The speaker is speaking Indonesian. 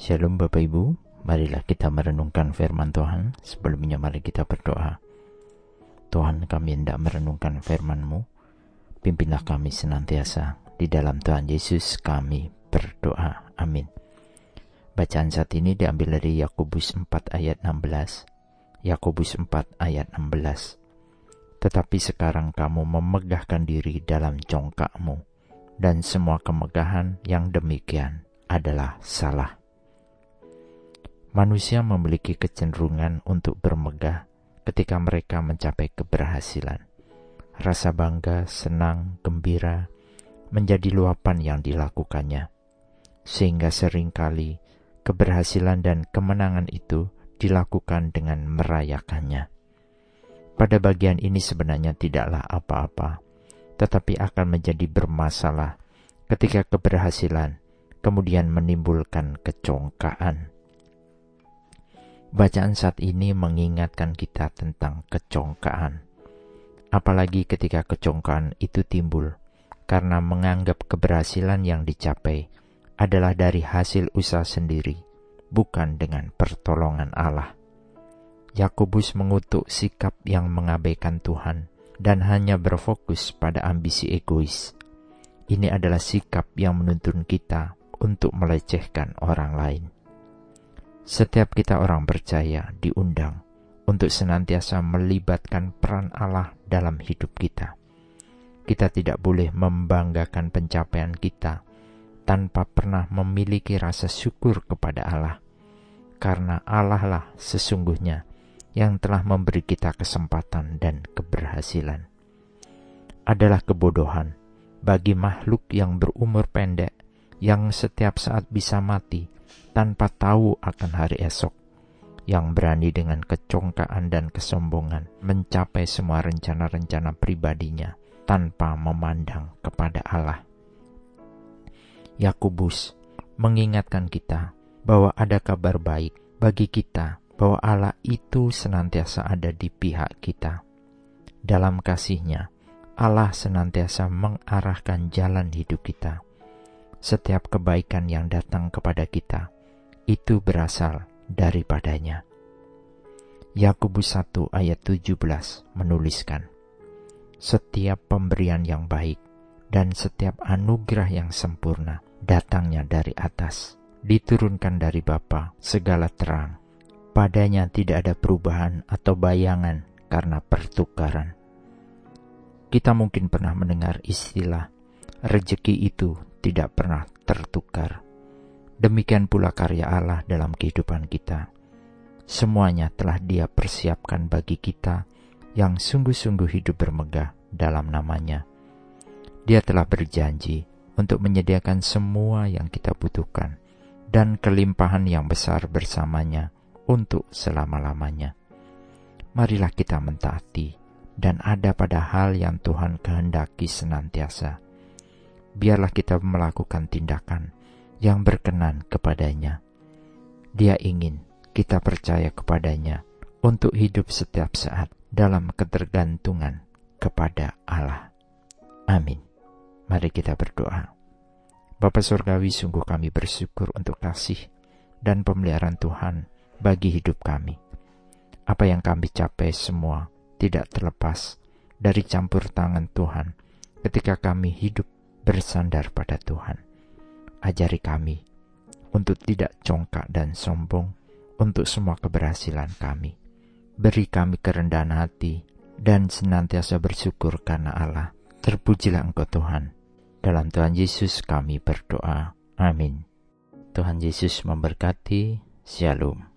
Shalom Bapak Ibu, marilah kita merenungkan firman Tuhan. Sebelumnya mari kita berdoa. Tuhan kami hendak merenungkan firman-Mu. Pimpinlah kami senantiasa. Di dalam Tuhan Yesus kami berdoa. Amin. Bacaan saat ini diambil dari Yakobus 4 ayat 16. Yakobus 4 ayat 16. Tetapi sekarang kamu memegahkan diri dalam congkakmu, dan semua kemegahan yang demikian adalah salah. Manusia memiliki kecenderungan untuk bermegah ketika mereka mencapai keberhasilan. Rasa bangga, senang, gembira menjadi luapan yang dilakukannya, sehingga sering kali keberhasilan dan kemenangan itu dilakukan dengan merayakannya. Pada bagian ini sebenarnya tidaklah apa-apa, tetapi akan menjadi bermasalah ketika keberhasilan kemudian menimbulkan kecongkaan Bacaan saat ini mengingatkan kita tentang kecongkaan. Apalagi ketika kecongkaan itu timbul karena menganggap keberhasilan yang dicapai adalah dari hasil usaha sendiri, bukan dengan pertolongan Allah. Yakobus mengutuk sikap yang mengabaikan Tuhan dan hanya berfokus pada ambisi egois. Ini adalah sikap yang menuntun kita untuk melecehkan orang lain. Setiap kita orang percaya diundang untuk senantiasa melibatkan peran Allah dalam hidup kita. Kita tidak boleh membanggakan pencapaian kita tanpa pernah memiliki rasa syukur kepada Allah, karena Allah lah sesungguhnya yang telah memberi kita kesempatan dan keberhasilan. Adalah kebodohan bagi makhluk yang berumur pendek, yang setiap saat bisa mati tanpa tahu akan hari esok, yang berani dengan kecongkaan dan kesombongan mencapai semua rencana-rencana pribadinya tanpa memandang kepada Allah. Yakobus mengingatkan kita bahwa ada kabar baik bagi kita bahwa Allah itu senantiasa ada di pihak kita. Dalam kasihnya, Allah senantiasa mengarahkan jalan hidup kita. Setiap kebaikan yang datang kepada kita itu berasal daripadanya. Yakobus 1 ayat 17 menuliskan, Setiap pemberian yang baik dan setiap anugerah yang sempurna datangnya dari atas, diturunkan dari Bapa segala terang. Padanya tidak ada perubahan atau bayangan karena pertukaran. Kita mungkin pernah mendengar istilah rejeki itu tidak pernah tertukar. Demikian pula karya Allah dalam kehidupan kita. Semuanya telah Dia persiapkan bagi kita yang sungguh-sungguh hidup bermegah dalam namanya. Dia telah berjanji untuk menyediakan semua yang kita butuhkan dan kelimpahan yang besar bersamanya untuk selama-lamanya. Marilah kita mentaati dan ada pada hal yang Tuhan kehendaki senantiasa. Biarlah kita melakukan tindakan yang berkenan kepadanya. Dia ingin kita percaya kepadanya untuk hidup setiap saat dalam ketergantungan kepada Allah. Amin. Mari kita berdoa. Bapa Surgawi, sungguh kami bersyukur untuk kasih dan pemeliharaan Tuhan bagi hidup kami. Apa yang kami capai semua tidak terlepas dari campur tangan Tuhan ketika kami hidup bersandar pada Tuhan. Ajari kami untuk tidak congkak dan sombong untuk semua keberhasilan kami. Beri kami kerendahan hati dan senantiasa bersyukur karena Allah. Terpujilah Engkau Tuhan. Dalam Tuhan Yesus kami berdoa. Amin. Tuhan Yesus memberkati. Shalom.